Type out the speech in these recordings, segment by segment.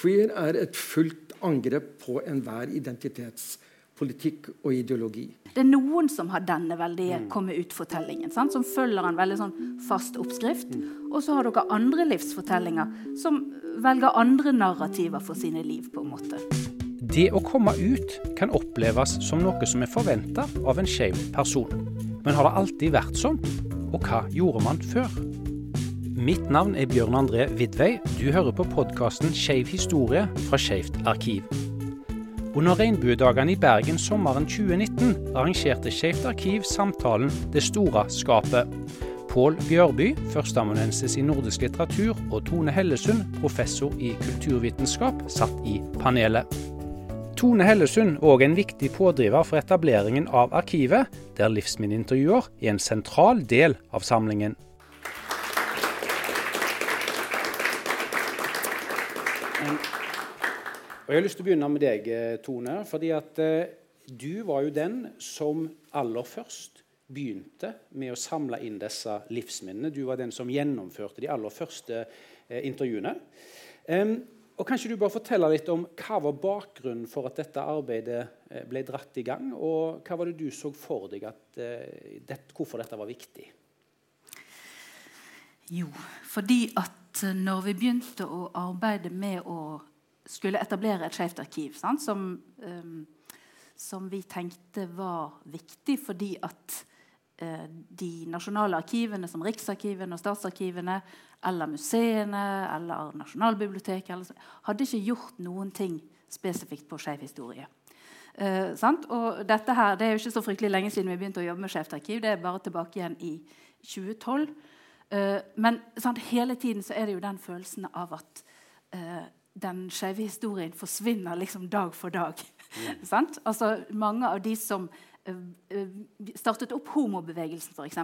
Queer er et fullt angrep på enhver identitetspolitikk og ideologi. Det er noen som har denne veldige mm. komme ut-fortellingen, som følger en veldig sånn fast oppskrift. Mm. Og så har dere andre livsfortellinger som velger andre narrativer for sine liv. på en måte. Det å komme ut kan oppleves som noe som er forventa av en skeiv person. Men har det alltid vært sånn? Og hva gjorde man før? Mitt navn er Bjørn André Vidvei. Du hører på podkasten Skeiv historie fra Skeivt arkiv. Under Regnbuedagene i Bergen sommeren 2019 arrangerte Skeivt arkiv samtalen Det store skapet. Pål Bjørby, førsteamanuensis i nordisk litteratur, og Tone Hellesund, professor i kulturvitenskap, satt i panelet. Tone Hellesund er òg en viktig pådriver for etableringen av arkivet, der livsminneintervjuer er en sentral del av samlingen. Og Jeg har lyst til å begynne med deg, eh, Tone. fordi at eh, du var jo den som aller først begynte med å samle inn disse livsminnene. Du var den som gjennomførte de aller første eh, intervjuene. Og Kanskje du bare forteller litt om hva var bakgrunnen for at dette arbeidet ble dratt i gang? Og hva var det du så for deg at, eh, det, hvorfor dette var viktig? Jo, fordi at når vi begynte å arbeide med å skulle etablere et skeivt arkiv, sant, som, um, som, vi tenkte var viktig fordi at uh, de nasjonale arkivene, som Riksarkivene og statsarkivene, eller museene eller Nasjonalbiblioteket eller, hadde ikke gjort noen ting spesifikt på skeiv historie. Uh, og dette her, Det er jo ikke så fryktelig lenge siden vi begynte å jobbe med Skeivt arkiv. Det er bare tilbake igjen i 2012. Eh, men sant, hele tiden så er det jo den følelsen av at uh, den skeive historien forsvinner liksom dag for dag. Mm. altså, mange av de som uh, startet opp homobevegelsen, f.eks.,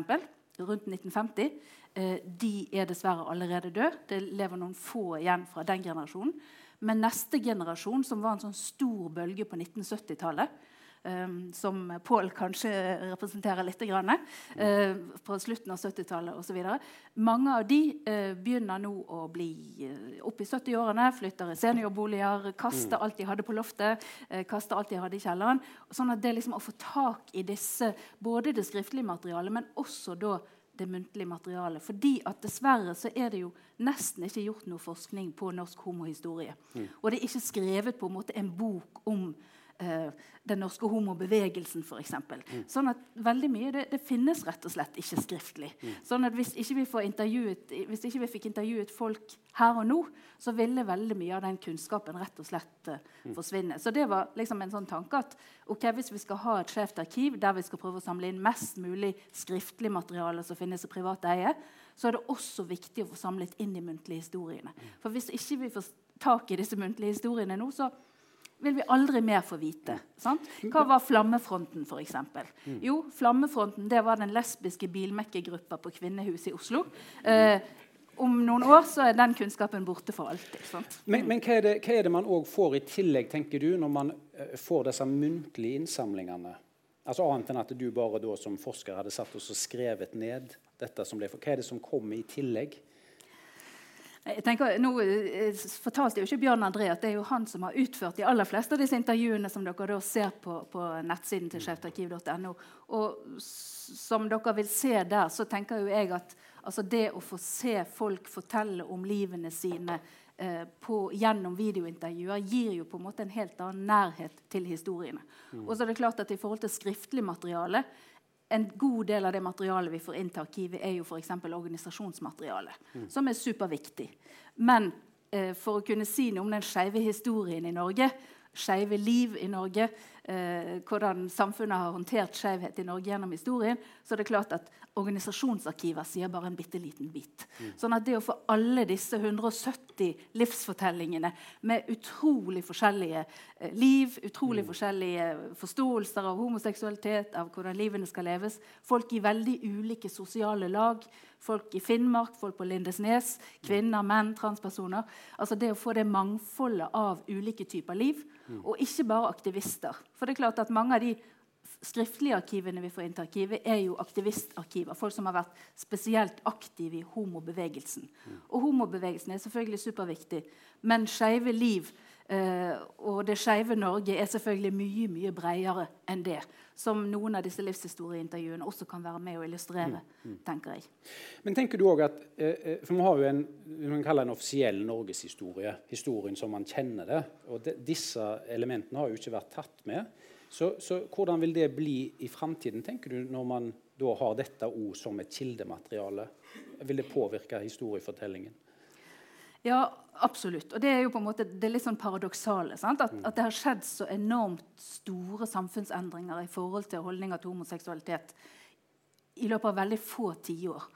rundt 1950, uh, de er dessverre allerede døde. Det lever noen få igjen fra den generasjonen. Men neste generasjon, som var en sånn stor bølge på 1970-tallet, Um, som Pål kanskje representerer litt. Grann, uh, på slutten av 70-tallet osv. Mange av de uh, begynner nå å bli uh, opp i 70-årene, flytter i seniorboliger, kaster mm. alt de hadde på loftet, kaster alt de hadde i kjelleren. Sånn at det liksom å få tak i disse, både det skriftlige materialet, men også da det muntlige materialet. Fordi at dessverre så er det jo nesten ikke gjort noe forskning på norsk homohistorie. Mm. Og det er ikke skrevet på en måte en bok om eh, den norske homobevegelsen f.eks. Mm. Sånn at veldig mye det, det, finnes rett og slett ikke skriftlig. Mm. Sånn at hvis ikke, vi får hvis ikke vi fikk intervjuet folk her og nå, så ville veldig mye av den kunnskapen rett og slett uh, forsvinne. Så det var liksom en sånn tanke at ok, hvis vi skal ha et skjevt arkiv der vi skal prøve å samle inn mest mulig skriftlig materiale som finnes i privat eie, så er det også viktig å få samlet inn de muntlige historiene. Mm. For hvis ikke vi får tak i disse muntlige historiene nå, så vil vi aldri mer få vite. Sant? Hva var Flammefronten, f.eks.? Mm. Jo, Flammefronten det var den lesbiske bilmekkergruppa på Kvinnehuset i Oslo. Eh, om noen år så er den kunnskapen borte for alltid. Men, men, hva, er det, hva er det man òg får i tillegg, tenker du, når man uh, får disse muntlige innsamlingene? Altså Annet enn at du bare da som forsker hadde satt oss og skrevet ned dette som ble, Hva er det som kommer i tillegg? Jeg tenker, nå eh, fortalte jo ikke Bjørn André at det er jo han som har utført de aller fleste av disse intervjuene som dere da ser på, på nettsiden til skjevtarkiv.no. Og som dere vil se der, så tenker jo jeg at altså det å få se folk fortelle om livene sine eh, på, gjennom videointervjuer gir jo på en måte en helt annen nærhet til historiene. Mm. Og så er det klart at I forhold til skriftlig materiale en god del av det materialet vi får inn til arkivet, er jo f.eks. organisasjonsmateriale, mm. som er superviktig. Men eh, for å kunne si noe om den skeive historien i Norge, skeive liv i Norge, eh, hvordan samfunnet har håndtert skeivhet i Norge gjennom historien, så er det klart at organisasjonsarkiver sier bare en bitte liten bit. Mm. Sånn at det å få alle disse 170 livsfortellingene med utrolig forskjellige eh, liv, utrolig mm. forskjellige forståelser av homoseksualitet, av hvordan livene skal leves, folk i veldig ulike sosiale lag, folk i Finnmark, folk på Lindesnes, kvinner, menn, transpersoner altså Det å få det mangfoldet av ulike typer liv, mm. Og ikke bare aktivister. For det er klart at mange av de skriftlige arkivene vi får inn til arkivet, er jo aktivistarkiver. Folk som har vært spesielt aktive i homobevegelsen. Og homobevegelsen er selvfølgelig superviktig, men skeive liv og det skeive Norge er selvfølgelig mye mye bredere enn det. Som noen av disse livshistorieintervjuene også kan være med å illustrere. Mm, mm. tenker jeg. Men tenker du også at, eh, eh, for Vi har jo en man kaller en offisiell norgeshistorie. Historien som man kjenner det. og de, Disse elementene har jo ikke vært tatt med. Så, så, hvordan vil det bli i framtiden, tenker du, når man da har dette ord som et kildemateriale? Vil det påvirke historiefortellingen? Ja, absolutt. Og det er jo på en måte det litt sånn paradoksale. At, mm. at, det har skjedd så enormt store samfunnsendringer i forhold til holdninger til homoseksualitet i løpet av veldig få tiår.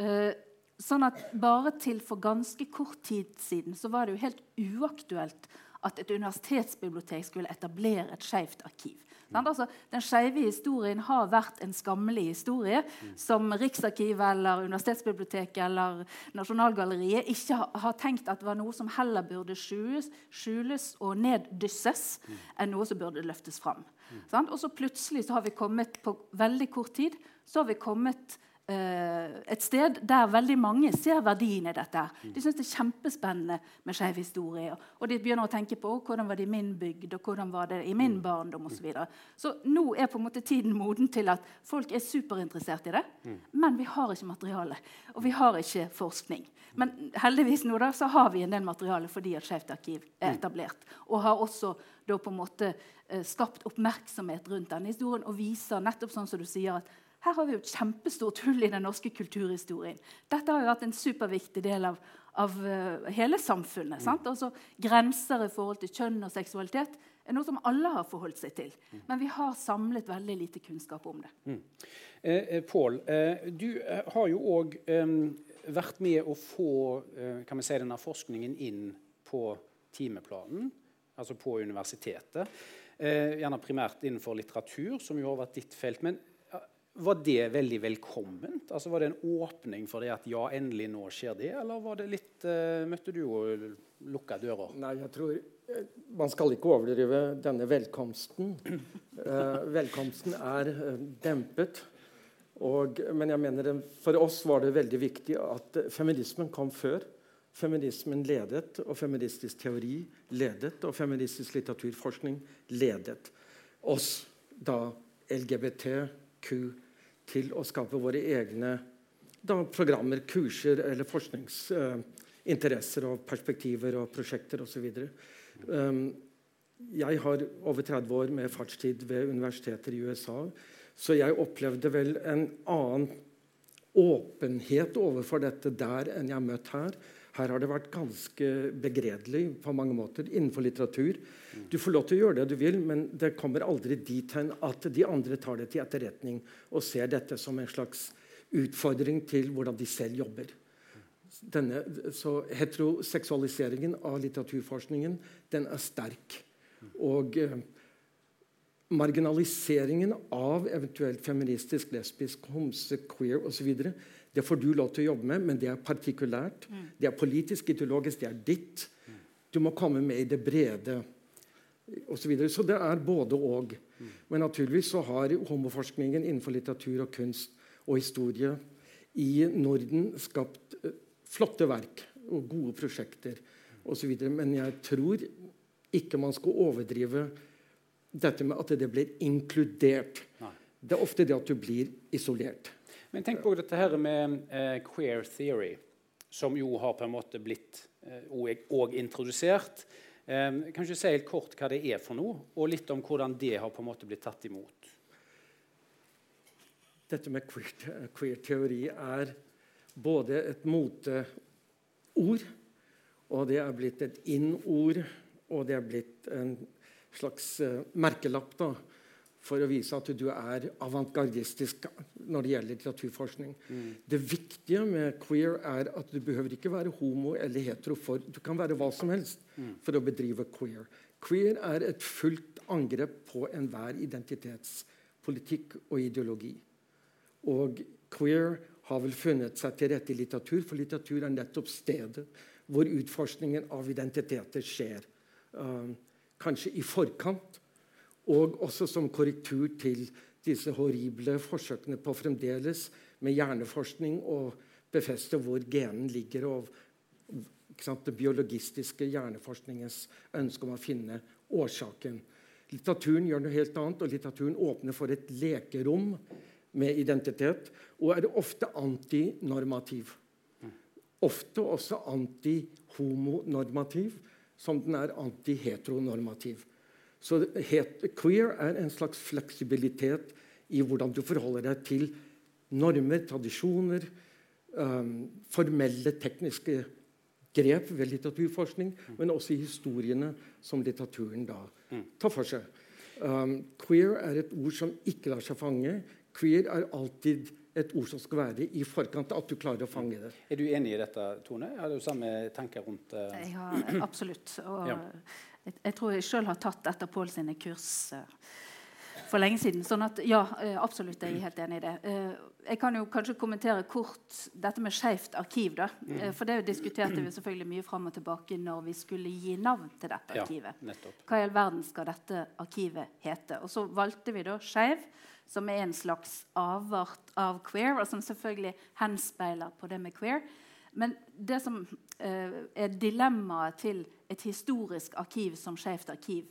Uh, sånn at bare til for ganske kort tid siden så var det jo helt uaktuelt at et universitetsbibliotek skulle etablere et skeivt arkiv. Altså, den skeive historien har vært en skammelig historie mm. som Riksarkivet eller Universitetsbiblioteket eller Nasjonalgalleriet ikke har tenkt at var noe som heller burde skjules, skjules og neddysses, mm. enn noe som burde løftes fram. Mm. Og så plutselig så har vi kommet på veldig kort tid så har vi kommet et sted der veldig mange ser verdien i dette. De syns det er kjempespennende med skeiv historie. Og de begynner å tenke på hvordan var det i min bygd og hvordan var det i min mm. barndom osv. Så, videre. så nå er på en måte tiden moden til at folk er superinteressert i det. Mm. Men vi har ikke materiale, og vi har ikke forskning. Men heldigvis nå da, så har vi en del materiale fordi at Skeivt arkiv er etablert. Og har også da på en måte eh, skapt oppmerksomhet rundt denne historien og viser nettopp sånn som du sier at her har vi jo et kjempestort hull i den norske kulturhistorien. Dette har jo vært en superviktig del av, av uh, hele samfunnet. Mm. Altså, grenser i forhold til kjønn og seksualitet er noe som alle har forholdt seg til. Mm. Men vi har samlet veldig lite kunnskap om det. Mm. Eh, eh Pål, eh, du eh, har jo òg eh, vært med å få si, denne forskningen inn på timeplanen, altså på universitetet. gjerne primært innenfor litteratur, som jo har vært ditt felt. Men var det veldig velkomment? Altså Var det en åpning for det at ja, endelig nå skjer det? Eller var det litt, uh, møtte du jo lukka dører? Nei, jeg tror uh, Man skal ikke overdrive denne velkomsten. Uh, velkomsten er dempet. Og, men jeg mener for oss var det veldig viktig at feminismen kom før. Feminismen ledet, og feministisk teori ledet, og feministisk litteraturforskning ledet oss da LGBTQ til å skape våre egne da, programmer, kurser eller forskningsinteresser uh, og perspektiver og prosjekter osv. Um, jeg har over 30 år med fartstid ved universiteter i USA, så jeg opplevde vel en annen åpenhet overfor dette der enn jeg har møtt her. Her har det vært ganske begredelig på mange måter innenfor litteratur. Du får lov til å gjøre det du vil, men det kommer aldri dit hen at de andre tar det til etterretning og ser dette som en slags utfordring til hvordan de selv jobber. Denne, så Heteroseksualiseringen av litteraturforskningen den er sterk. Og eh, marginaliseringen av eventuelt feministisk, lesbisk, homse, queer osv. Det får du lov til å jobbe med, men det er partikulært. Mm. Det er politisk, ideologisk, det er ditt. Du må komme med i det brede. Og så, videre. så det er både og. Mm. Men naturligvis så har homoforskningen innenfor litteratur og kunst og historie i Norden skapt uh, flotte verk og gode prosjekter osv. Men jeg tror ikke man skal overdrive dette med at det blir inkludert. Nei. Det er ofte det at du blir isolert. Men tenk på dette her med eh, queer theory, som jo har på en måte blitt eh, og, introdusert. Eh, kan du si helt kort hva det er for noe, og litt om hvordan det har på en måte blitt tatt imot? Dette med queer, queer teori er både et moteord, og det er blitt et in-ord, og det er blitt en slags uh, merkelapp da, for å vise at du er avantgardistisk når det gjelder litteraturforskning. Mm. Det viktige med queer er at du behøver ikke være homo eller hetero. for Du kan være hva som helst mm. for å bedrive queer. Queer er et fullt angrep på enhver identitetspolitikk og ideologi. Og queer har vel funnet seg til rette i litteratur, for litteratur er nettopp stedet hvor utforskningen av identiteter skjer. Uh, kanskje i forkant Og også som korrektur til disse horrible forsøkene på fremdeles med hjerneforskning å befeste hvor genen ligger, og sant, det biologistiske hjerneforskningens ønske om å finne årsaken. Litteraturen gjør noe helt annet, og litteraturen åpner for et lekerom med identitet og er ofte antinormativ. Ofte også antihomonormativ, som den er antiheteronormativ. Så queer er en slags fleksibilitet i hvordan du forholder deg til normer, tradisjoner, um, formelle, tekniske grep ved litteraturforskning, mm. men også i historiene som litteraturen da mm. tar for seg. Um, queer er et ord som ikke lar seg fange. Queer er alltid et ord som skal være i forkant, at du klarer å fange det. Er du enig i dette, Tone? Har du samme tanker rundt uh... Ja, absolutt. Og ja. Jeg, jeg, tror jeg sjøl har tatt et av Pål sine kurs uh, for lenge siden. sånn at ja, uh, absolutt, jeg er helt enig i det. jeg kan jo kanskje kommentere kort dette med Skeivt arkiv. da, mm. For det diskuterte vi selvfølgelig mye fram og tilbake når vi skulle gi navn til dette arkivet. Ja, Hva i all verden skal dette arkivet hete? Og så valgte vi da Skeiv som er en slags avart av queer, og som selvfølgelig henspeiler på det med queer. Men det som uh, er dilemmaet til et historisk arkiv som Skeivt arkiv,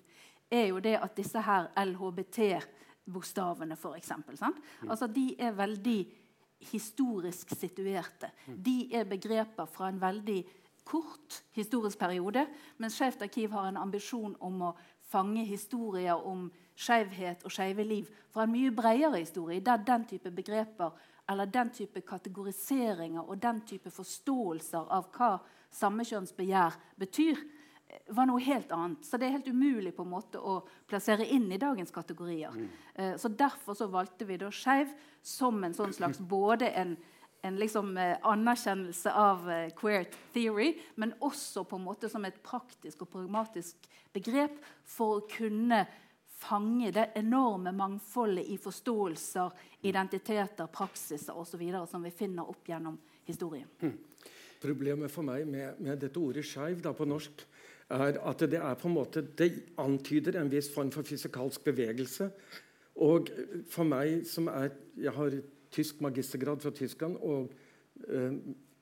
er jo det at disse her LHBT-bokstavene, f.eks. Mm. Altså, de er veldig historisk situerte. Mm. De er begreper fra en veldig kort historisk periode, mens Skeivt arkiv har en ambisjon om å fange historier om skeivhet og skeive liv fra en mye bredere historie, der den type begreper eller den type kategoriseringer og den type forståelser av hva sammekjønnsbegjær betyr, var noe helt annet. Så det er helt umulig på en måte å plassere inn i dagens kategorier. Mm. Uh, så Derfor så valgte vi da skeiv som en sånn slags både en, en liksom, uh, anerkjennelse av queer theory, men også på en måte som et praktisk og pragmatisk begrep for å kunne fange det enorme mangfoldet i forståelser, identiteter, praksiser osv. som vi finner opp gjennom historien. Mm. Problemet for meg med, med dette ordet 'skeiv' på norsk er at det er på en måte, det antyder en viss form for fysikalsk bevegelse. Og for meg som er Jeg har tysk magistergrad fra Tyskland og eh,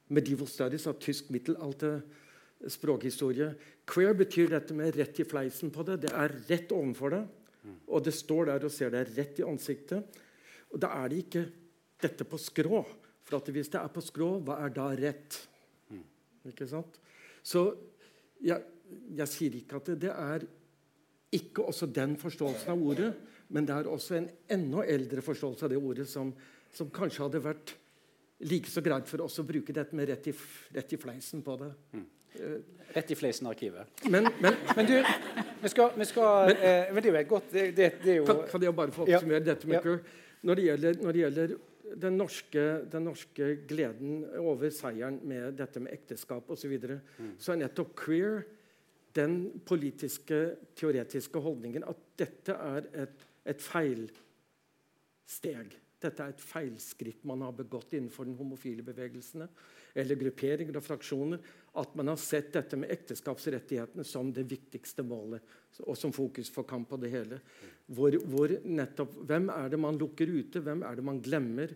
medieval studies av tysk middelalder språkhistorie. Queer betyr dette med rett i fleisen på det. Det er rett ovenfor det. Og det står der og ser deg rett i ansiktet. Og da er det ikke dette på skrå. For hvis det er på skrå, hva er da rett? Ikke sant? Så jeg, jeg sier ikke at det, det, er ikke også den forståelsen av ordet, men det er også en enda eldre forståelse av det ordet som, som kanskje hadde vært like så greit for oss å bruke dette med rett i, rett i fleisen på det. Mm. Rett i Fleisen-arkivet. Men, men, men, du, vi skal, vi skal eh, men, det er jo godt det, det, det er jo, kan, kan, jeg bare få oppsummere ja, dette med ja. Når, det gjelder, når det gjelder den norske, den norske, gleden over seieren med dette med ekteskap osv., så, videre, mm. så er nettopp queer den politiske, teoretiske holdningen at dette er et, et feilsteg. Dette er et feilskritt man har begått innenfor den homofile bevegelsene eller grupperinger og fraksjoner. At man har sett dette med ekteskapsrettighetene som det viktigste målet. Og som fokus for kamp på det hele. Hvor, hvor nettopp, hvem er det man lukker ute? Hvem er det man glemmer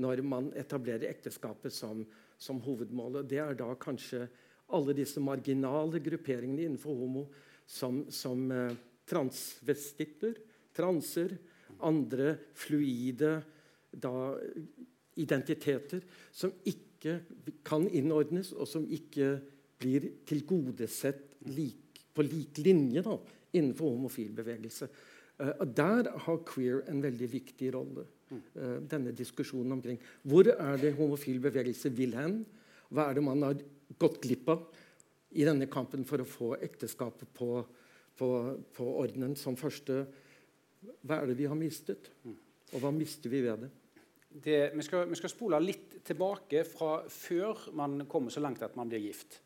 når man etablerer ekteskapet som, som hovedmålet? Det er da kanskje alle disse marginale grupperingene innenfor homo som, som eh, transvestitter, transer, andre fluide da, identiteter som ikke kan innordnes, og som ikke blir tilgodesett lik, på lik linje da, innenfor homofil bevegelse. Uh, der har queer en veldig viktig rolle. Uh, denne diskusjonen omkring hvor er det homofil bevegelse vil hen? Hva er det man har gått glipp av i denne kampen for å få ekteskapet på, på, på ordenen som første Hva er det vi har mistet? Og hva mister vi ved det? Det, vi, skal, vi, skal, spole litt tilbake fra før man kommer så langt at man blir gift.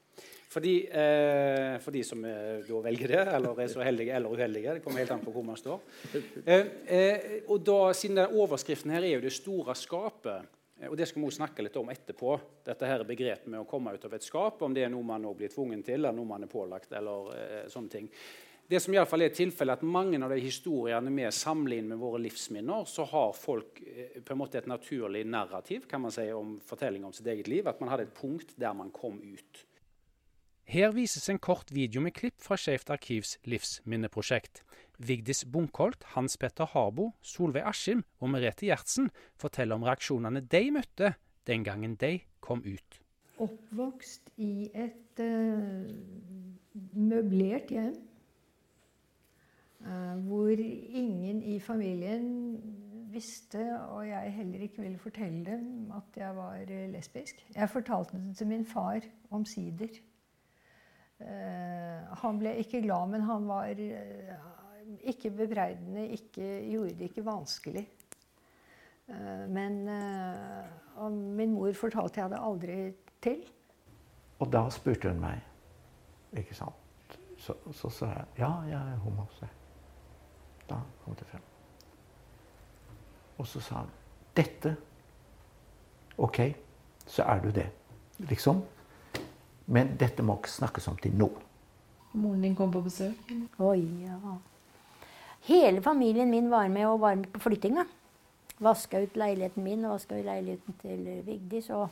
Fordi, eh, for de som eh, da velger det, eller er så heldige eller uheldige. Det kommer helt an på hvor man står. Eh, eh og da, Siden overskriften her er jo det store skapet, eh, og det skal vi snakke litt om etterpå. Dette her begrepet med å komme ut av et skap, om det er noe man blir tvungen til, eller noe man er pålagt. eller eh, sånne ting. Det som i alle fall er tilfellet, at Mange av de historiene vi samler inn med våre livsminner, så har folk eh, på en måte et naturlig narrativ kan man si, om fortelling om sitt eget liv. At man hadde et punkt der man kom ut. Her vises en kort video med klipp fra Skeivt arkivs livsminneprosjekt. Vigdis Bunkholt, Hans Petter Harbo, Solveig Askim og Merete Gjertsen forteller om reaksjonene de møtte den gangen de kom ut. Oppvokst i et uh, møblert hjem. Uh, hvor ingen i familien visste, og jeg heller ikke ville fortelle dem, at jeg var uh, lesbisk. Jeg fortalte det til min far omsider. Uh, han ble ikke glad, men han var ikke bebreidende, ikke, gjorde det ikke vanskelig. men min mor fortalte jeg det aldri til. Og da spurte hun meg, ikke sant. Så, så sa jeg ja, jeg er homo. Da kom det frem. Og så sa han dette OK, så er du det. Liksom. Men dette må ikke snakkes om til nå. Moren din kom på besøk? Oi, ja. Hele familien min var med og var med på flyttinga. Vaska ut leiligheten min og vaska ut leiligheten til Vigdis. Og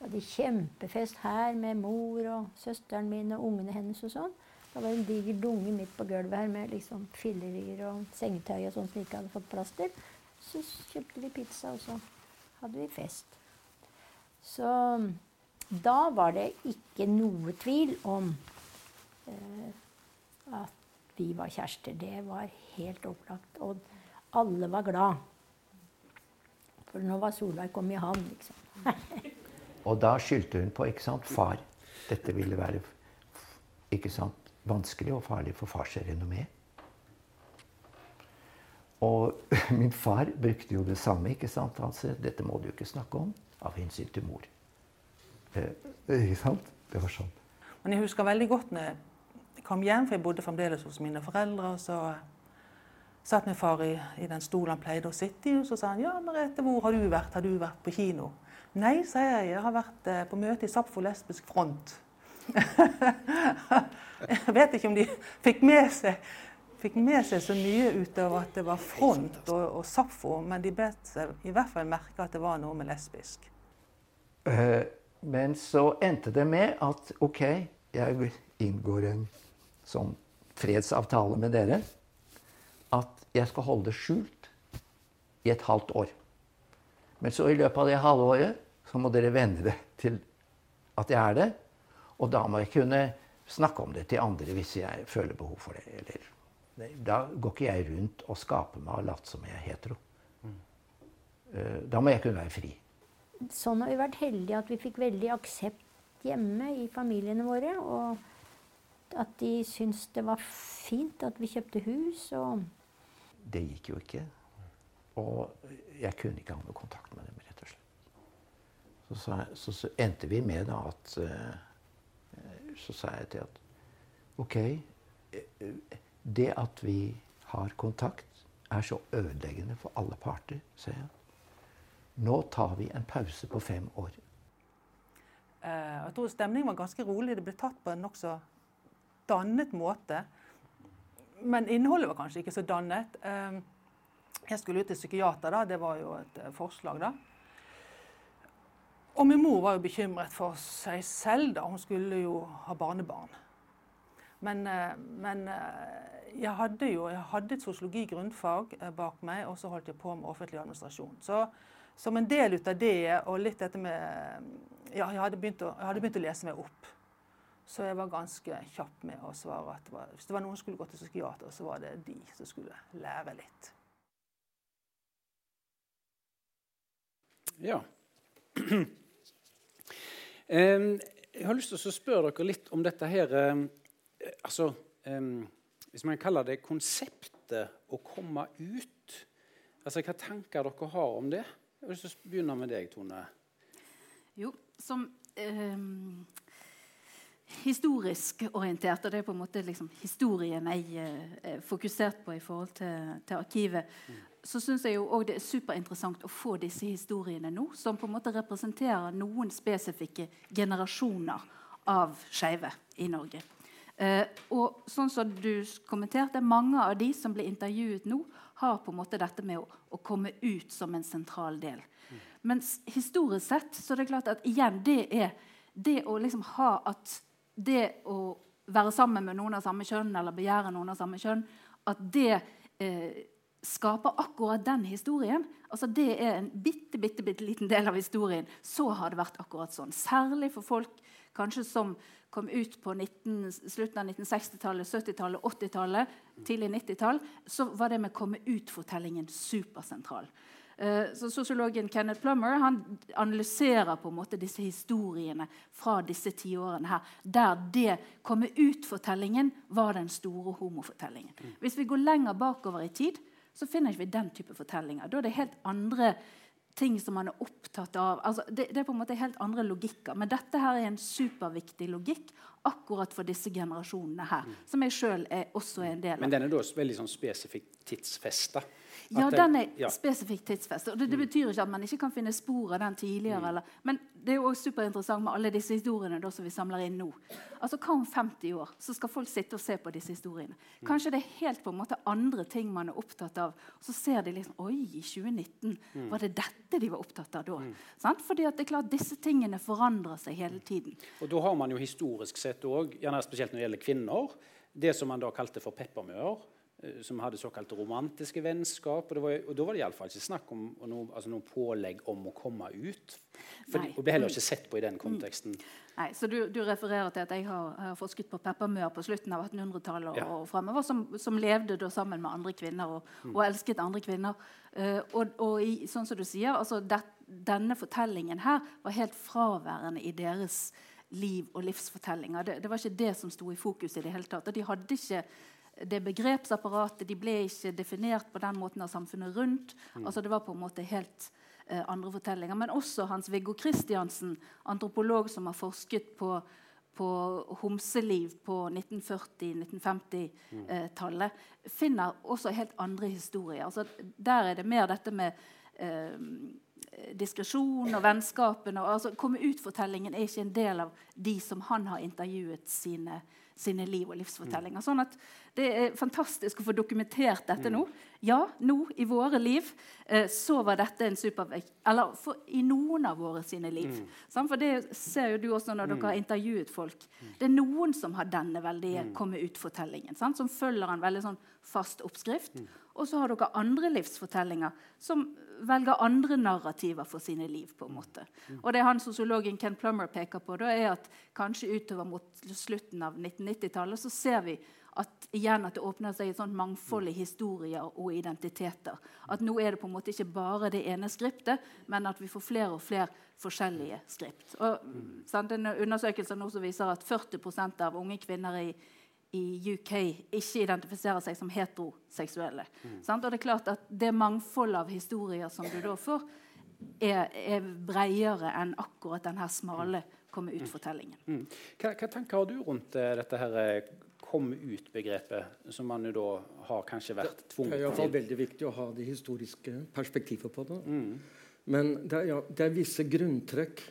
vi hadde kjempefest her med mor og søsteren min og ungene hennes og sånn. Det var en diger dunge midt på gulvet her med liksom fillerier og sengetøy og sånt som ikke hadde fått plass til. Så kjøpte vi pizza, og så hadde vi fest. Så da var det ikke noe tvil om eh, at vi var kjærester. Det var helt opplagt. Og alle var glad. For nå var Solveig kommet i havn, liksom. og da skyldte hun på ikke sant, far. Dette ville være ikke sant, vanskelig og farlig for fars renommé. Og min far brukte jo det samme. ikke sant? Han sa dette må du ikke snakke om av hensyn til mor. Eh, ikke sant? Det var sånn. Men jeg husker veldig godt når jeg kom hjem, for jeg bodde fremdeles hos mine foreldre. og så satt min far i, i, den stolen han pleide å sitte i, og så sa han ja, Merete, hvor har du vært? Har du vært på kino? Nei, sa jeg. Jeg har vært eh, på møte i Sapfo lesbisk front. jeg vet ikke om de fikk med seg, fikk med seg så mye utover at det var front og, og Sapfo, men de bet seg i hvert fall merke at det var noe med lesbisk. Uh, men så endte det med at OK, jeg inngår en sånn fredsavtale med dere at jeg skal holde det skjult i et halvt år. Men så i løpet av det halvåret så må dere venne det til at jeg er det. Og da må jeg kunne snakke om det til andre hvis jeg føler behov for det. Eller, da går ikke jeg rundt og skaper meg og later som jeg er hetero. Eh, da må jeg kunne være fri. Sånn har vi vært heldige at vi fikk veldig aksept hjemme i familiene våre. Og at de syntes det var fint at vi kjøpte hus. og det gikk jo ikke. Og jeg kunne ikke ha noe kontakt med dem, rett og slett. Så, så, så, endte vi med da at uh, Så sa jeg til at OK, det at vi har kontakt, er så ødeleggende for alle parter, sier jeg. Nå tar vi en pause på fem år. Uh, jeg tror stemningen var ganske rolig. Det ble tatt på en nokså dannet måte men innholdet var kanskje ikke så dannet. Ehm, jeg skulle ut til psykiater, da. Det var jo et eh, forslag, da. Og min mor var jo bekymret for seg selv, da. Hun skulle jo ha barnebarn. Men, eh, men eh, jeg hadde jo jeg hadde et sosiologi-grunnfag bak meg, og så holdt jeg på med offentlig administrasjon. Så som en del ut av det, og litt dette med Ja, jeg hadde begynt å, hadde begynt å lese meg opp. Så jeg var ganske kjapp med å svare at var, hvis det var noen som skulle gå til psykiater, så var det de som skulle lære litt. Ja. Jeg har lyst til å spørre dere litt om dette her altså, Hvis man kaller det konseptet å komme ut. Altså, Hva tanker dere har om det? Jeg har lyst til å begynne med deg, Tone. Jo, som eh, historisk orientert, og det er på en måte liksom historien jeg er eh, fokusert på i forhold til, til arkivet, mm. Så syns jeg jo det er superinteressant å få disse historiene nå, som på en måte representerer noen spesifikke generasjoner av skeive i Norge. Eh, og sånn som du kommenterte, Mange av de som blir intervjuet nå, har på en måte dette med å, å komme ut som en sentral del. Mens historisk sett så er det klart at igjen, det er det å liksom ha at det å være sammen med noen av samme kjønn eller begjære noen av samme kjønn, at det eh, skaper akkurat den historien. Altså Det er en bitte, bitte, bitte liten del av historien. Så har det vært akkurat sånn. Særlig for folk kanskje som kom ut på 19, slutten av 1960-tallet, 70-tallet, 80-tallet, tidlig 90-tall, så var det med komme ut-fortellingen supersentral. Uh, så Sosiologen Kenneth Plummer han analyserer på en måte disse historiene fra disse tiårene her, der det komme ut-fortellingen var den store homofortellingen. Mm. Hvis vi går lenger bakover i tid, så finner ikke vi den type fortellinger. Da er det helt andre ting som man er opptatt av. Altså, det, det, er på en måte helt andre logikker. Men dette her er en superviktig logikk akkurat for disse generasjonene her. Mm. Som jeg sjøl også er en del av. Men den er da veldig sånn spesifikt tidsfesta? Ja, den er ja. spesifikt tidsfestet. Og det, det, mm. betyr ikke at man ikke kan finne spor av den tidligere. Mm. Eller, men det er jo også superinteressant med alle disse historiene da, som vi samler inn nå. Altså, Hva om 50 år? Så skal folk sitte og se på disse historiene. Mm. Kanskje det er helt på en måte andre ting man er opptatt av. Og så ser de liksom Oi, i 2019 mm. var det dette de var opptatt av da? Mm. Fordi at det er klart disse tingene forandrer seg hele tiden. Og da har man jo historisk sett òg, spesielt når det gjelder kvinner, det som man da kalte for peppermøer som hadde såkalt romantiske vennskap. Og, var, og da var det iallfall ikke snakk om noe, altså noe, pålegg om å komme ut. For det ble heller ikke sett på i den mm. konteksten. Nei, så du, du refererer til at jeg har, har forsket på peppermør på slutten av 1800-tallet og, ja. og fremover, som, som, levde sammen med andre kvinner og, mm. og elsket andre kvinner. Uh, og, og i, sånn som du sier, altså det, denne fortellingen her var helt fraværende i deres liv og livsfortellinger. Det, det var ikke det som sto i fokus i det hele tatt. Og de hadde ikke det begrepsapparatet de ble ikke definert på den måten av samfunnet rundt. Mm. Altså Det var på en måte helt eh, andre fortellinger. Men også Hans-Viggo Kristiansen, antropolog som har forsket på, på homseliv på 1940-1950-tallet, mm. finner også helt andre historier. Altså, der er det mer dette med eh, diskresjon og vennskapene. Altså, Komme ut-fortellingen er ikke en del av de som han har intervjuet sine sine liv og livsfortellinger. Sånn at Det er fantastisk å få dokumentert dette nå. Ja, nå i våre liv eh, så var dette en supervekt Eller for, i noen av våre sine liv. Mm. Sånn, for det ser jo du også når dere har intervjuet folk. Det er noen som har denne veldige komme ut-fortellingen. Som følger en veldig sånn fast oppskrift. Og så har dere andre livsfortellinger som velger andre narrativer for sine liv. på en måte. Og det han Sosiologen Ken Plummer peker på, da er at kanskje utover mot slutten av 1990-tallet så ser vi at, igjen at det åpner seg et sånt mangfold i historier og identiteter. At nå er det på en måte ikke bare det ene skriptet, men at vi får flere og flere forskjellige skript. Og, sant, en undersøkelse nå som viser at 40% av unge kvinner i i UK ikke identifiserer seg som heteroseksuelle. Mm. Og Det er klart at det mangfoldet av historier som du da får, er, er bredere enn akkurat denne smale komme ut-fortellingen. Mm. Hva, hva, tanker har du rundt uh, dette her komme ut-begrepet, som man jo da har kanskje vært tvunget til? Det er iallfall veldig viktig å ha det historiske perspektivet på det. Mm. Men det er, ja, det er visse grunntrekk.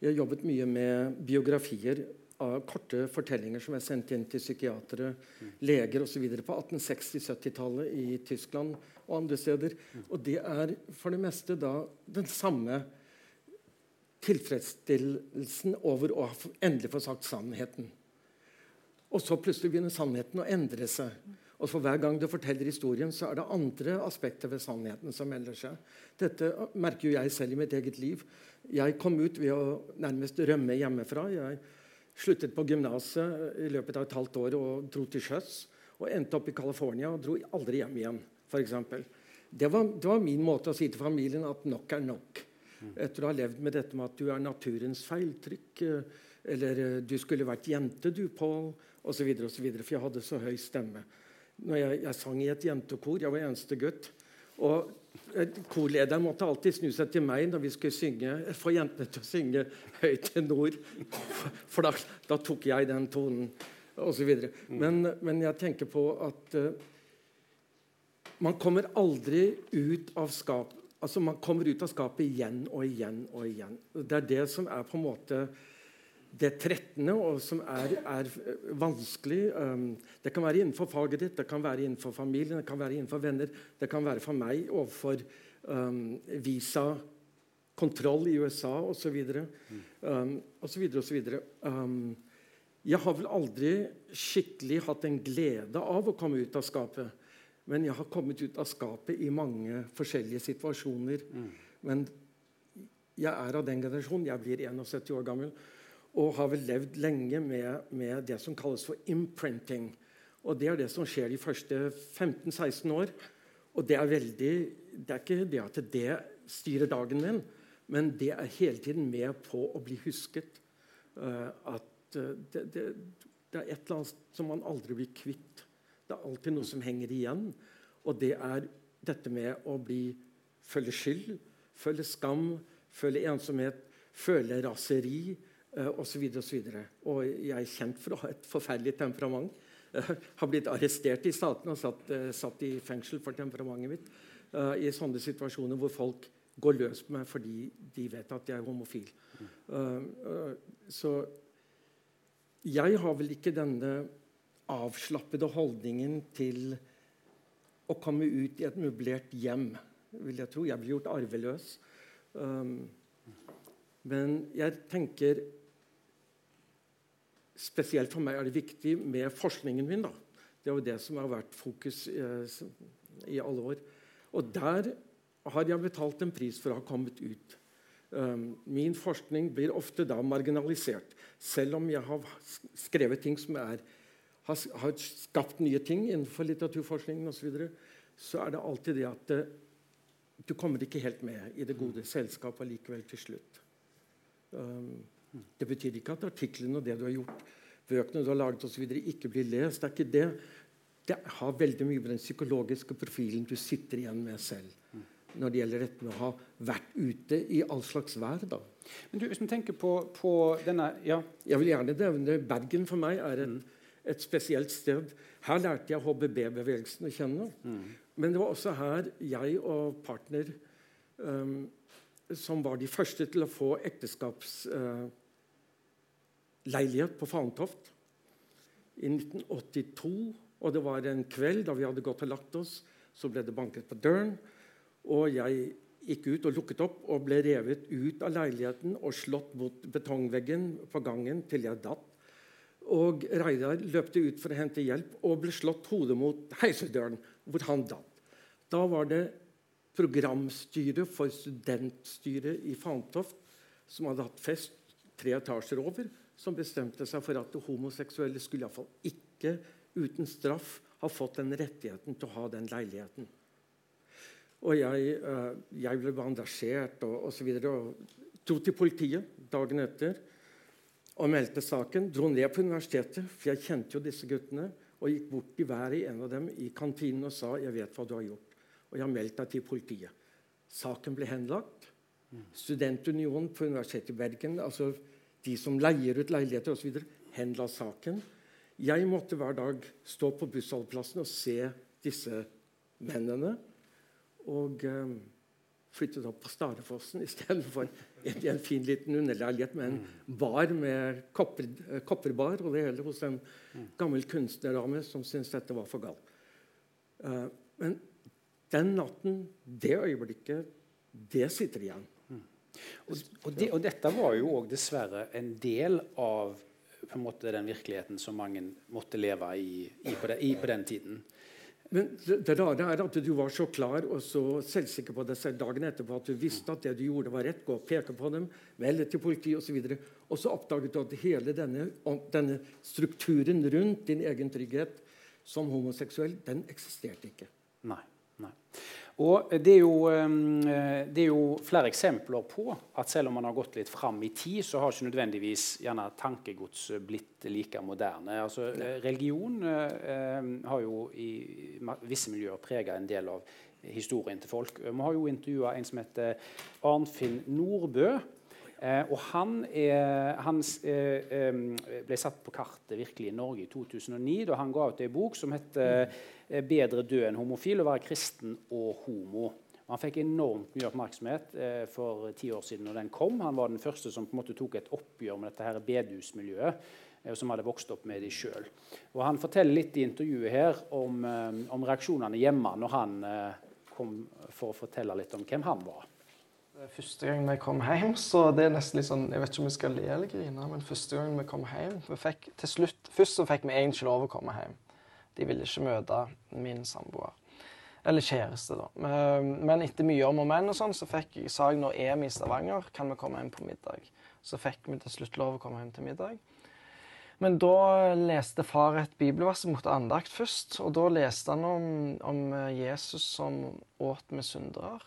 Jeg har jobbet mye med biografier av korte fortellinger som er sendt inn til psykiatere, mm. leger osv. på 1860-70-tallet i Tyskland og andre steder. Mm. Og det er for det meste da den samme tilfredsstillelsen over å endelig få sagt sannheten. Og så plutselig begynner sannheten å endre seg. Og for Hver gang du forteller historien, så er det andre aspekter ved sannheten som melder seg. Dette merker jo jeg selv i mitt eget liv. Jeg kom ut ved å nærmest rømme hjemmefra. Jeg Sluttet på gymnaset i løpet av et halvt år og dro til sjøs. Og endte opp i California og dro aldri hjem igjen. Eksempel. det, det var min måte å si til familien at nok er nok. Etter å ha levd med dette med at du er naturens feiltrykk, eh, eller eh, du skulle vært jente, du, Pål, osv. For jeg hadde så høy stemme. Når jeg, jeg sang i et jentekor, jeg var eneste gutt. Og Korlederen måtte alltid snu seg til meg når vi skulle synge, få jentene til å synge til nord. For da, da tok jeg den tonen, osv. Men, men jeg tenker på at uh, man kommer aldri ut av skap altså Man kommer ut av skapet igjen og igjen og igjen. Det er det som er på en måte det trettende, og som er, er vanskelig. Um, det kan være innenfor faget ditt, det kan være innenfor familien, det kan være innenfor venner. Det kan være for meg overfor um, visa, kontroll i USA osv. Um, osv. osv. Um, jeg har vel aldri skikkelig hatt en glede av å komme ut av skapet. Men jeg har kommet ut av skapet i mange forskjellige situasjoner. Mm. Men jeg er av den generasjonen. Jeg blir 71 år gammel og har vel levd lenge med, med, det som kalles for imprinting. Og Det er det som skjer de første 15-16 år. Og det er veldig Det er ikke det at det styrer dagen min, men det er hele tiden med på å bli husket. Uh, at uh, det, det, det, er et eller annet som man aldri blir kvitt. Det er alltid noe som henger igjen. Og det er dette med å bli, føle skyld, føle skam, føle ensomhet, føle raseri osv. Og, og jeg er kjent for å ha et forferdelig temperament. Uh, har blitt arrestert i statene og satt, uh, satt, i fengsel for temperamentet mitt. I sånne situasjoner hvor folk går løs på meg fordi de vet at jeg er homofil. så jeg har vel ikke denne avslappede holdningen til å komme ut i et møblert hjem, vil jeg tro. Jeg blir gjort arveløs. Men jeg tenker Spesielt for meg er det viktig med forskningen min. da. Det er jo det som har vært fokus eh, i alle år. Og der har jeg betalt en pris for å ha kommet ut. Um, min forskning blir ofte da marginalisert. Selv om jeg har skrevet ting som er, har, skapt nye ting innenfor litteraturforskningen osv., så, videre, så er det alltid det at uh, du kommer ikke helt med i det gode selskapet likevel til slutt. Um, det betyr ikke at artiklene og det du har gjort, bøkene du har laget osv., ikke blir lest. Det er ikke det. Det har veldig mye med den psykologiske profilen du sitter igjen med selv. Når det gjelder dette med å ha vært ute i all slags vær. da. Men du, Hvis vi tenker på, på, denne ja. Jeg vil gjerne nevne Bergen for meg er et, et spesielt sted. Her lærte jeg HBB-bevegelsen å kjenne. Mm. Men det var også her jeg og partner um, som var de første til å få ekteskaps... uh, på Fantoft i 1982. Og det var en kveld da vi hadde gått og lagt oss, så ble det banket på døren. Og jeg gikk ut og lukket opp og ble revet ut av leiligheten og slått mot betongveggen på gangen til jeg datt. Og Reidar løpte ut for å hente hjelp og ble slått hodet mot heisedøren, hvor han datt. Da var det programstyret for studentstyret i Fantoft, som hadde hatt fest tre etasjer over, som bestemte seg for at homoseksuelle skulle iallfall ikke uten straff ha fått den rettigheten til å ha den leiligheten. Og jeg, uh, jeg ble bandasjert og osv. Og, og dro til politiet dagen etter og meldte saken. Dro ned på universitetet, for jeg kjente jo disse guttene. Og gikk bort til hver en av dem i kantinen og sa 'Jeg vet hva du har gjort'. Og jeg har meldt deg til politiet. Saken ble henlagt. Studentunionen på Universitetet i Bergen, altså de som leier ut leiligheter osv., henla saken. Jeg måtte hver dag stå på bussholdeplassen og se disse mennene. Og eh, flyttet opp på Starefossen istedenfor en, en fin liten underleilighet med en bar med kopper, eh, kopperbar og det hele hos en gammel kunstnerdame som syntes dette var for galt. Eh, men den natten, det øyeblikket, det sitter igjen. Og, og, de, og, dette var jo òg dessverre en del av på en måte, den virkeligheten som mange måtte leve i, i, på, de, i på den tiden. Men det rare er at du var så klar og så selvsikker på deg selv dagen etterpå at du visste at det du gjorde, var rett. Gå og peke på dem, melde til politiet osv. Og, så og så oppdaget du at hele denne, denne, strukturen rundt din egen trygghet som homoseksuell, den eksisterte ikke. Nei. nei. Og det er, jo, eh, det er, jo, flere eksempler på at selv om man har gått litt fram i tid, så har ikke nødvendigvis gjerne tankegods blitt like moderne. Altså, religion eh, har jo i visse miljøer prega en del av historien til folk. Vi har jo intervjua en som heter Arnfinn Nordbø. Eh, og han, han eh, ble satt på kartet virkelig i Norge i 2009 da han ga ut ei bok som heter eh, 'Bedre død enn homofil å være kristen og homo'. Han fikk enormt mye oppmerksomhet eh, for ti år siden når den kom. Han var den første som på en måte tok et oppgjør med dette her bedehusmiljøet, eh, som hadde vokst opp med de sjøl. Han forteller litt i intervjuet her om, om reaksjonene hjemme når han kom for å fortelle litt om hvem han var. Første gang vi kom hjem, så det er nesten litt sånn Jeg vet ikke om vi skal le eller grine, men første gang vi kom hjem vi fikk, til slutt, Først så fikk vi egentlig lov å komme hjem. De ville ikke møte min samboer. Eller kjæreste, da. Men etter mye om og men og sånn, så fikk jeg jeg når vi i Stavanger, kan vi komme hjem på middag. Så fikk vi til slutt lov å komme hjem til middag. Men da leste far et bibelvers måtte andakt først. Og da leste han om, om Jesus som åt med syndere.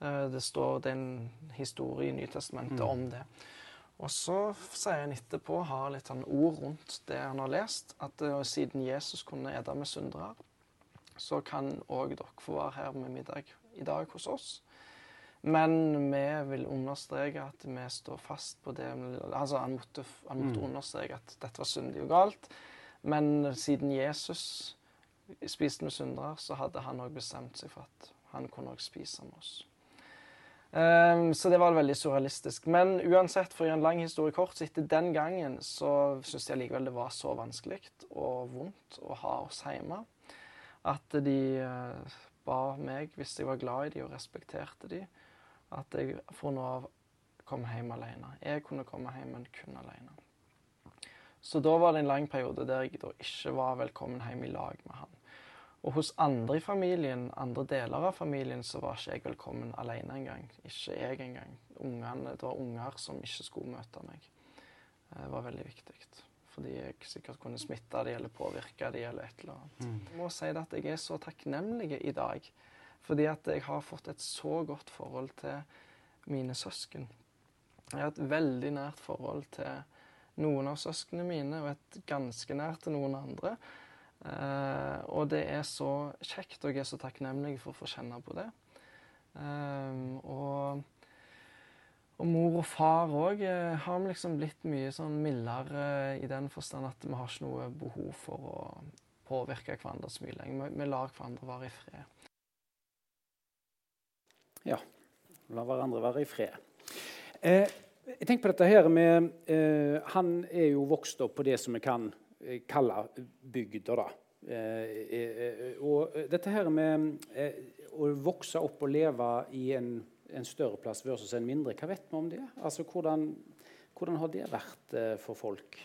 Eh, det står det er en historie i Nytestamentet mm. om det. Og så sier han etterpå, har litt sånn ord rundt det han har lest, at uh, siden Jesus kunne ete med syndere, så kan òg dere få være her med middag i dag hos oss. Men vi vil understreke at vi står fast på det Altså, han måtte, han måtte mm. understreke at dette var syndig og galt. Men siden Jesus spiste med syndere, så hadde han òg bestemt seg for at han kunne òg spise med oss. Um, så det var veldig surrealistisk. Men uansett, for å gjøre en lang historie kort, så etter den gangen så syns jeg likevel det var så vanskelig og vondt å ha oss hjemme at de uh, ba meg, hvis jeg var glad i de og respekterte de, at jeg fra nå av kom hjem alene. Jeg kunne komme hjem, men kun alene. Så da var det en lang periode der jeg da ikke var velkommen hjem i lag med han. Og hos andre i familien, andre deler av familien, så var ikke jeg velkommen alene engang. Ikke jeg engang. Ungene, det var unger som ikke skulle møte meg. Det var veldig viktig. Fordi jeg sikkert kunne smitte de eller påvirke de eller et eller annet. Mm. Jeg må si at jeg er så takknemlig i dag. Fordi at jeg har fått et så godt forhold til mine søsken. Jeg har et veldig nært forhold til noen av søsknene mine, og et ganske nært til noen andre. Uh, og det er så kjekt, og jeg er så takknemlig for å få kjenne på det. Um, og, og, mor og far òg uh, eh, har liksom blitt mye sånn mildere uh, i den forstand at vi har ikke noe behov for å påvirke hverandre så mye lenger. Vi, vi lar hverandre være i fred. Ja. La hverandre være i fred. jeg tenker på dette her med Han er jo vokst opp på det som vi kan Eh, kalle bygda. da. Eh, eh, og dette her med å vokse opp og leve i en, en større plass versus en mindre, hva vet vi om det? Altså, hvordan, hvordan har det vært for folk?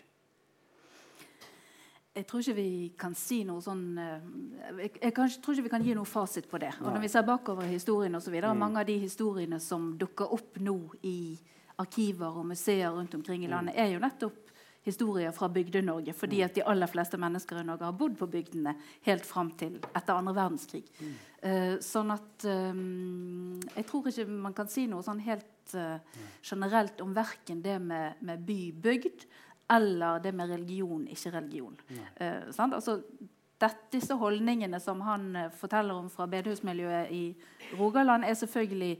Jeg tror ikke vi kan si noe sånn Jeg, jeg kan, tror ikke vi kan gi noe fasit på det. Og Når vi ser bakover historien osv., mm. mange av de historiene som dukker opp nå i arkiver og museer rundt omkring i mm. landet, er jo nettopp historier fra Bygde-Norge. Fordi at de aller fleste mennesker i Norge har bodd på bygdene helt fram til etter andre verdenskrig. Mm. Uh, sånn at um, Jeg tror ikke man kan si noe sånn helt uh, generelt om verken det med, med by-bygd eller det med religion, ikke religion. Uh, altså, dette, disse holdningene som han forteller om fra bedehusmiljøet i Rogaland, er selvfølgelig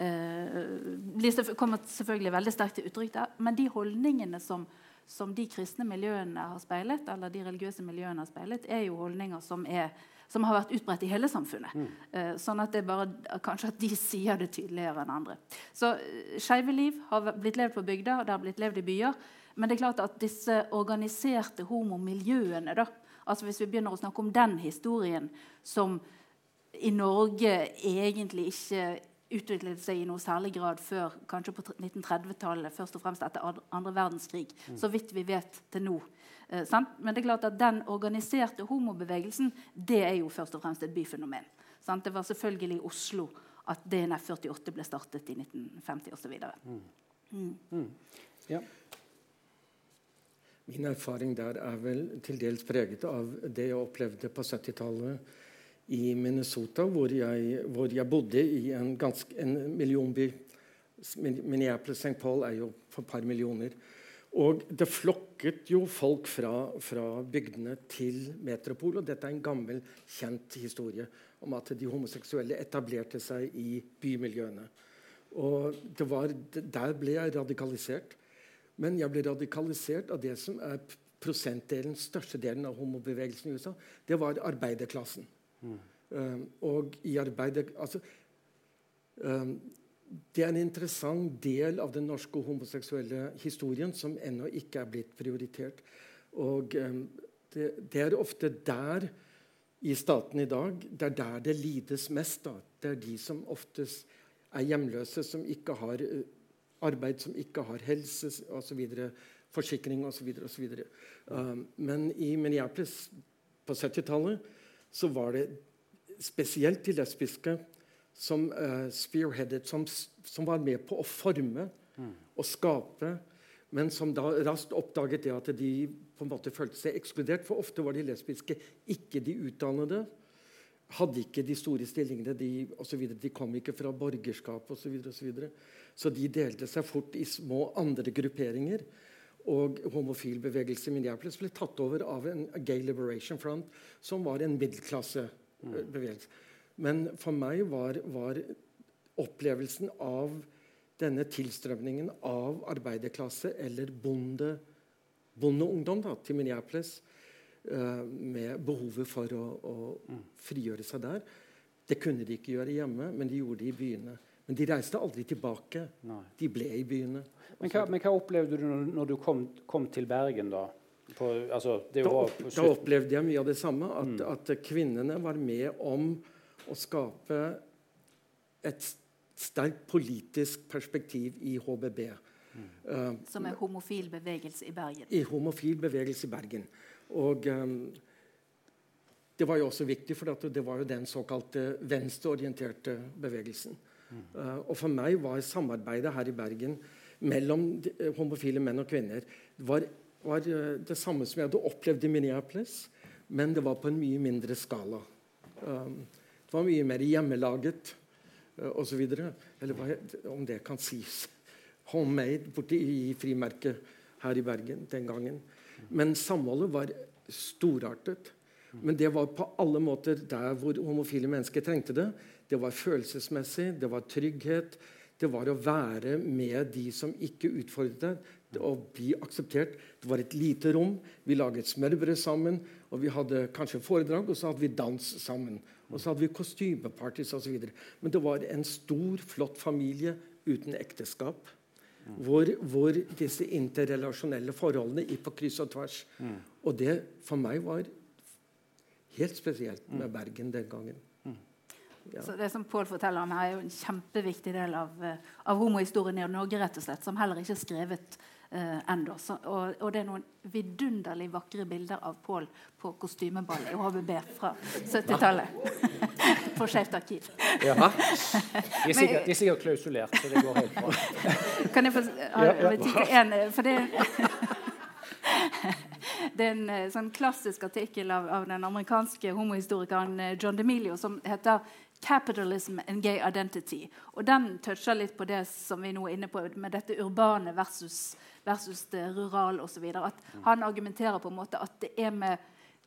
uh, kommer selvfølgelig veldig sterkt til uttrykk der. Men de holdningene som som de kristne miljøene har speilet, eller de religiøse miljøene har speilet, er jo holdninger som, er, som har vært utbredt i hele samfunnet. Mm. Eh, sånn at det er bare kanskje at de sier det tydeligere enn andre. Så uh, skeive liv har blitt levd på bygda, og det har blitt levd i byer. Men det er klart at disse organiserte homomiljøene, da, altså hvis vi begynner å snakke om den historien som i Norge egentlig ikke utviklet seg i noe særlig grad før kanskje på 1930-tallet, først og fremst etter andre verdenskrig. Mm. Så vidt vi vet til nå. Eh, Men det er klart at den organiserte homobevegelsen det er jo først og fremst et byfenomen. Sant? Det var selvfølgelig i Oslo at DNF 48 ble startet i 1950 osv. Mm. Mm. mm. Ja. Min erfaring der er vel til dels preget av det jeg opplevde på 70-tallet i Minnesota, hvor jeg, hvor jeg bodde i en, ganske, en millionby. Minneapolis St. Paul er jo for et par millioner. Og det flokket jo folk fra, fra, bygdene til Metropol. Og dette er en gammel, kjent historie om at de homoseksuelle etablerte seg i bymiljøene. Og var, Der ble jeg radikalisert. Men jeg ble radikalisert av det som er prosentdelen, største delen av homobevegelsen i USA. Det var arbeiderklassen. Mm. og i arbeidet altså, Um, det er en interessant del av den norske homoseksuelle historien som ennå ikke er blitt prioritert. Og um, det, det, er ofte der i staten i dag det er der det lides mest. Da. Det er de som oftest er hjemløse, som ikke har uh, arbeid, som ikke har helse osv. Forsikring osv. Um, men i Minneapolis på 70-tallet så var det spesielt de lesbiske som uh, spearheadet, som, som, var med på å forme mm. og skape, men som da raskt oppdaget det at de på en måte følte seg ekskludert. For ofte var de lesbiske ikke de utdannede. Hadde ikke de store stillingene, de, og så de kom ikke fra borgerskap osv. Så, og så, videre. så de delte seg fort i små andre grupperinger. Og homofil bevegelse i Minneapolis ble tatt over av en Gay Liberation Front, som var en middelklassebevegelse. Mm. Men for meg var, var opplevelsen av denne tilstrømningen av arbeiderklasse eller bonde, bondeungdom da, til Minneapolis uh, med behovet for å, å mm. frigjøre seg der. Det kunne de ikke gjøre hjemme, men de gjorde det i byene. Men de reiste aldri tilbake. Nei. De ble i byene. Men hva, men hva, opplevde du når, du kom, kom, til Bergen, da? På, altså, da, da, opplevde jeg mye av det samme. At, mm. at kvinnene var med om å skape et sterkt politisk perspektiv i HBB. Mm. Uh, Som er homofil bevegelse i Bergen? I homofil bevegelse i Bergen. Og um, det var jo også viktig, for det var jo den såkalte venstreorienterte bevegelsen. Uh, og for meg var samarbeidet her i Bergen mellom uh, homofile menn og kvinner var, var det samme som jeg hadde opplevd i Minneapolis, men det var på en mye mindre skala. Det var mye mer hjemmelaget osv. Eller hva, om det kan sies. Homemade borte i frimerket her i Bergen den gangen. Men samholdet var storartet. Men det var på alle måter der hvor homofile mennesker trengte det. Det var følelsesmessig, det var trygghet. Det var å være med de som ikke utfordret deg, å bli akseptert. Det var et lite rom. Vi laget smørbrød sammen, og vi hadde kanskje foredrag, og så hadde vi dans sammen. Og så hadde vi kostymepartys osv. Men det var en stor, flott familie uten ekteskap. Hvor, hvor disse interrelasjonelle forholdene gikk på kryss og tvers. Mm. Og det for meg var helt spesielt med Bergen den gangen. Ja. Så Det som Pål forteller om her, er jo en kjempeviktig del av, eh, av homohistorien i Norge, rett og slett, som heller ikke er skrevet uh, ennå. Og, og, det er noen vidunderlig vakre bilder av Pål på kostymeball i HVB fra 70-tallet. på Skeivt arkiv. Ja. De er sikkert, er sikkert klausulert, så det går helt bra. kan jeg få ha tid til én? For det det er en eh, sånn klassisk artikkel av, av den amerikanske homohistorikeren eh, John DeMilio som heter 'Capitalism and Gay Identity'. Og Den toucher litt på det som vi nå er inne på, med dette urbane versus, versus det rurale osv. Han argumenterer på en måte at det er med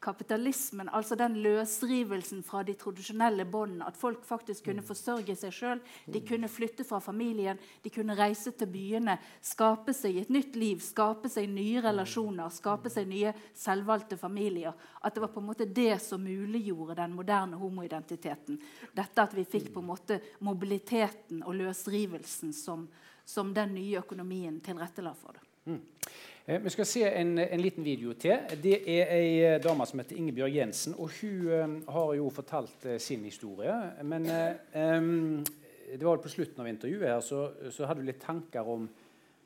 kapitalismen, altså den løsrivelsen fra de tradisjonelle båndene. At folk faktisk kunne forsørge seg sjøl, de kunne flytte fra familien, de kunne reise til byene, skape seg et nytt liv, skape seg nye relasjoner, skape seg nye selvvalgte familier. At det var på en måte det som muliggjorde den moderne homoidentiteten. Dette at vi fikk på en måte mobiliteten og løsrivelsen som, som den nye økonomien tilrettela for det. Eh, vi skal se en, en, liten video til. Det er ei eh, dame som heter Ingebjørg Jensen. og Hun um, har jo fortalt sin historie. Men um, det var på slutten av intervjuet her, så, så hadde du litt tanker om,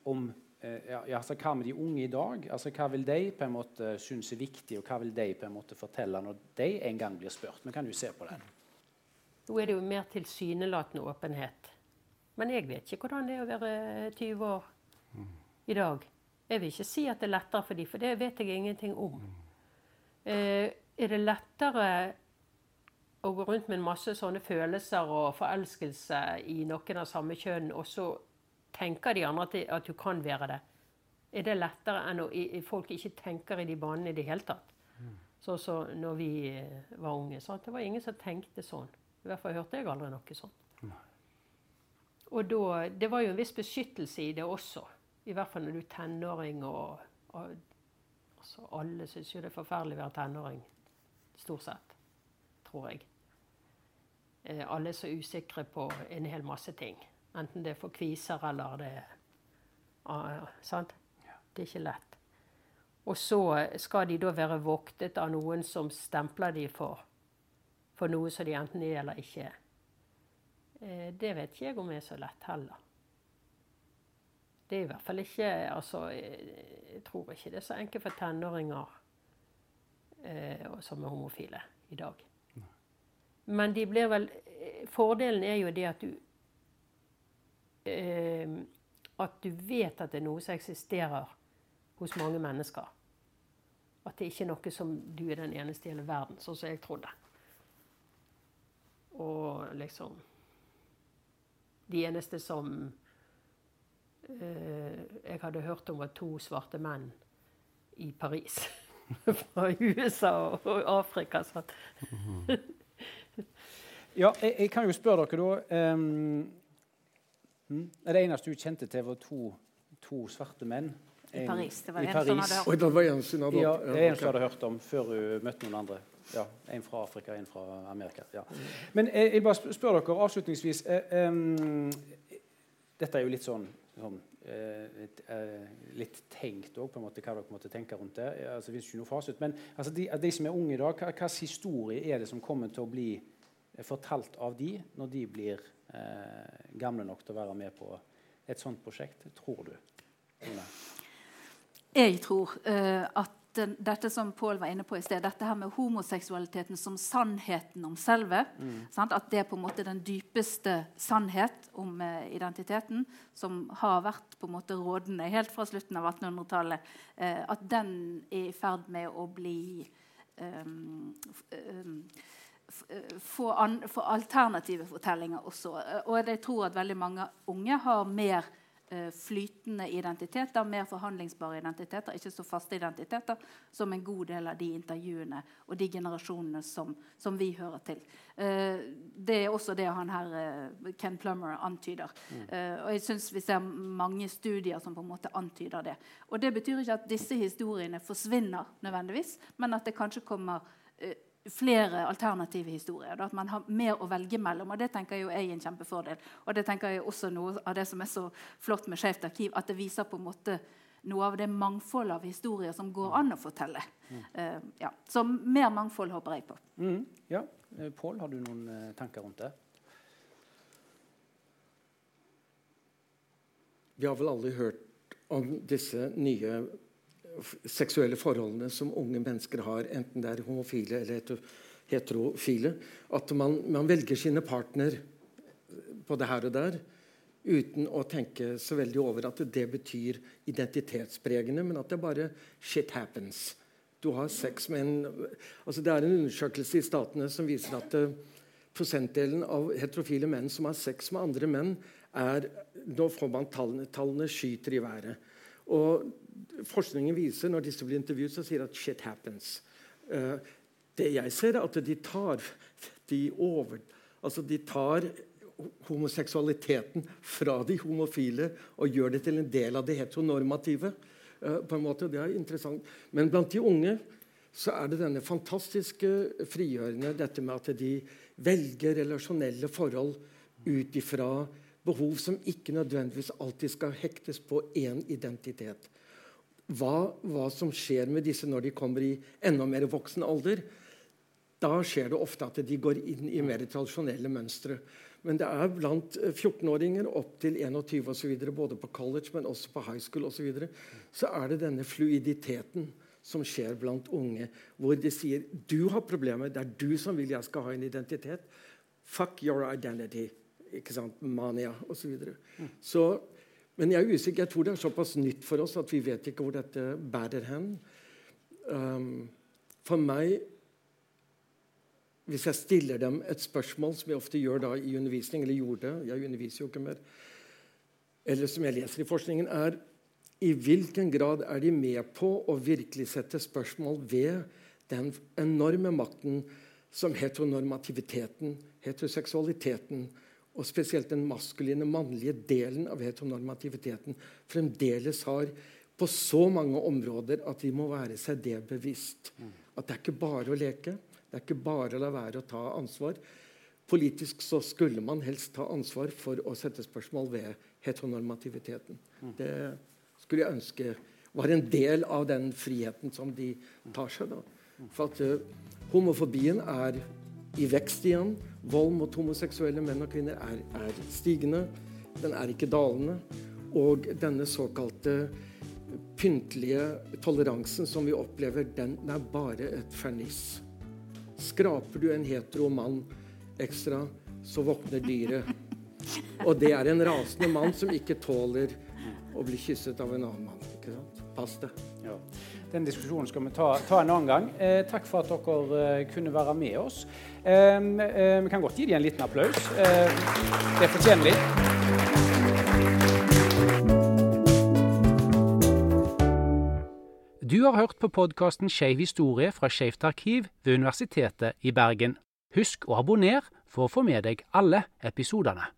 om ja, altså, hva med de unge i dag? Altså, Hva vil de på en måte synes er viktig, og hva vil de på en måte fortelle når de en gang blir spurt? Men kan du se på den. Nå er det jo mer tilsynelatende åpenhet. Men jeg vet ikke hvordan det er å være 20 år mm. i dag. Jeg vil ikke si at det er lettere for dem, for det vet jeg ingenting om. Eh, er det lettere å gå rundt med en masse sånne følelser og forelskelse i noen av samme kjønn, og så tenker de andre at, du kan være det? Er det lettere enn at folk ikke tenker i de banene i det hele tatt? Sånn som så når vi eh, var unge. Så det var ingen som tenkte sånn. I hvert fall hørte jeg aldri noe sånt. Og da, Det var jo en viss beskyttelse i det også. I hvert fall når du er tenåring og, og altså Alle syns jo det er forferdelig å være tenåring. Stort sett. Tror jeg. eh, alle er så usikre på en hel masse ting. Enten det er for kviser eller det ah, Sant? Det er ikke lett. Og så skal de da være voktet av noen som stempler de for, for noe som de enten er eller ikke er. Eh, det vet ikke jeg om er så lett heller. Det er i hvert fall ikke altså, Jeg tror ikke det er så enkelt for tenåringer eh, som er homofile i dag. Men de blir vel Fordelen er jo det at du eh, At du vet at det er noe som eksisterer hos mange mennesker. At det ikke er noe som du er den eneste i hele verden, sånn som jeg trodde. Og liksom De eneste som eh, jeg hadde hørt om, var to svarte menn i Paris. Fra USA og Afrika. Sånn. ja, jeg, jeg, kan jo spørre dere, da. Um, det eneste du kjente til, var to, to svarte menn? I Paris. Det var en som hadde hørt Oi, det var en som hadde Ja, hørt. det er en som hadde hørt om før hun møtte noen andre. Ja, En fra Afrika, en fra Amerika. ja. Men jeg, jeg bare spør dere avslutningsvis eh, um, Dette er jo litt sånn, sånn eh, litt, eh, litt tenkt måte, hva dere måtte tenke rundt det. Altså, det ikke noe fasit. Men altså, de, de som er unge i dag, hva historie er det som kommer til å bli fortalt av de når de blir eh, gamle nok til å være med på et sånt prosjekt? Tror du? Jeg tror uh, at den, dette som Pål var inne på i sted, dette her med homoseksualiteten som sannheten om selve, Mm. sant? At det er på en måte den dypeste sannhet om eh, identiteten, som har vært på en måte rådende helt fra slutten av 1800-tallet, eh, at den er i ferd med å bli um, um, få, an, få alternative fortellinger også. Og jeg tror at veldig mange unge har mer flytende identiteter, mer forhandlingsbare identiteter, ikke så faste identiteter, som en god del av de intervjuene og de generasjonene som, som vi hører til. Eh, det er også det han her, eh, Ken Plummer, antyder. Eh, og jeg synes vi ser mange studier som på en måte antyder det. Og det betyr ikke at disse historiene forsvinner nødvendigvis, men at det kanskje kommer eh, flere alternative historier. Da, at man har mer å velge mellom. og Det tenker jeg er en kjempefordel. Og det tenker jeg også noe av det som er så flott med Skeivt arkiv, at det viser på en måte noe av det mangfoldet av historier som går an å fortelle. Uh, ja. Så mer mangfold håper jeg på. Mm, ja. Eh, Pål, har du noen eh, tanker rundt det? Vi har vel aldri hørt om disse nye seksuelle forholdene som unge mennesker har, enten det er homofile eller heterofile. At man, man velger sine partner både her og der uten å tenke så veldig over at det betyr identitetspregende, men at det bare shit happens. Du har sex med en altså Det er en undersøkelse i Statene som viser at uh, prosentdelen av heterofile menn som har sex med andre menn, er Nå får man tallene, tallene skyter i været. Og forskningen viser, når disse blir intervjuet, så sier at shit happens. Eh, det jeg ser, er at de tar de over, altså de tar homoseksualiteten fra de homofile og gjør det til en del av det heteronormative. eh, på en måte, og Det er interessant. Men blant de unge så er det denne fantastiske frigjørende dette med at de velger relasjonelle forhold ut ifra behov som ikke nødvendigvis alltid skal hektes på én identitet. Hva, hva som skjer med disse når de kommer i enda mer voksen alder, da skjer det ofte at de går inn i mer tradisjonelle mønstre. Men det er blant eh, 14-åringer opp til 21 og så videre, både på college, men også på high school osv., så, videre, så er det denne fluiditeten som skjer blant unge, hvor de sier du har problemer, det er du som vil jeg skal ha en identitet. Fuck your identity. ikke sant, Mania osv. Så videre. så, men jeg er usikker. Jeg tror det er såpass nytt for oss at vi vet ikke hvor dette bærer hen. Um, for meg hvis jeg stiller dem et spørsmål, som jeg ofte gjør da i undervisning, eller gjorde, jeg underviser jo ikke mer, eller som jeg leser i forskningen, er i hvilken grad er de med på å virkelig sette spørsmål ved den enorme makten som heteronormativiteten, heteroseksualiteten, og spesielt den maskuline, mannlige delen av heteronormativiteten fremdeles har på så mange områder at vi må være seg det bevisst. At det er ikke bare å leke. Det er ikke bare å la være å ta ansvar. politisk så skulle man helst ta ansvar for å sette spørsmål ved heteronormativiteten. Det skulle jeg ønske var en del av den friheten som de tar seg. da. For at uh, homofobien er i vekst igjen. Vold mot homoseksuelle menn og kvinner er, er stigende. Den er ikke dalende. Og denne såkalte pyntelige toleransen som vi opplever, den er bare et ferniss. Skraper du en hetero mann ekstra, så våkner dyret. Og det er en rasende mann som ikke tåler å bli kysset av en annen mann. ikke sant? Pass det. Ja. Den diskusjonen skal vi ta, ta en annen gang. Eh, takk for at dere eh, kunne være med oss. Eh, eh vi kan godt gi dem en liten applaus. Eh, det fortjener de. Du har hørt på podkasten Skeiv historie fra Skeivt arkiv ved Universitetet i Bergen. Husk å abonnere for å få med deg alle episodene.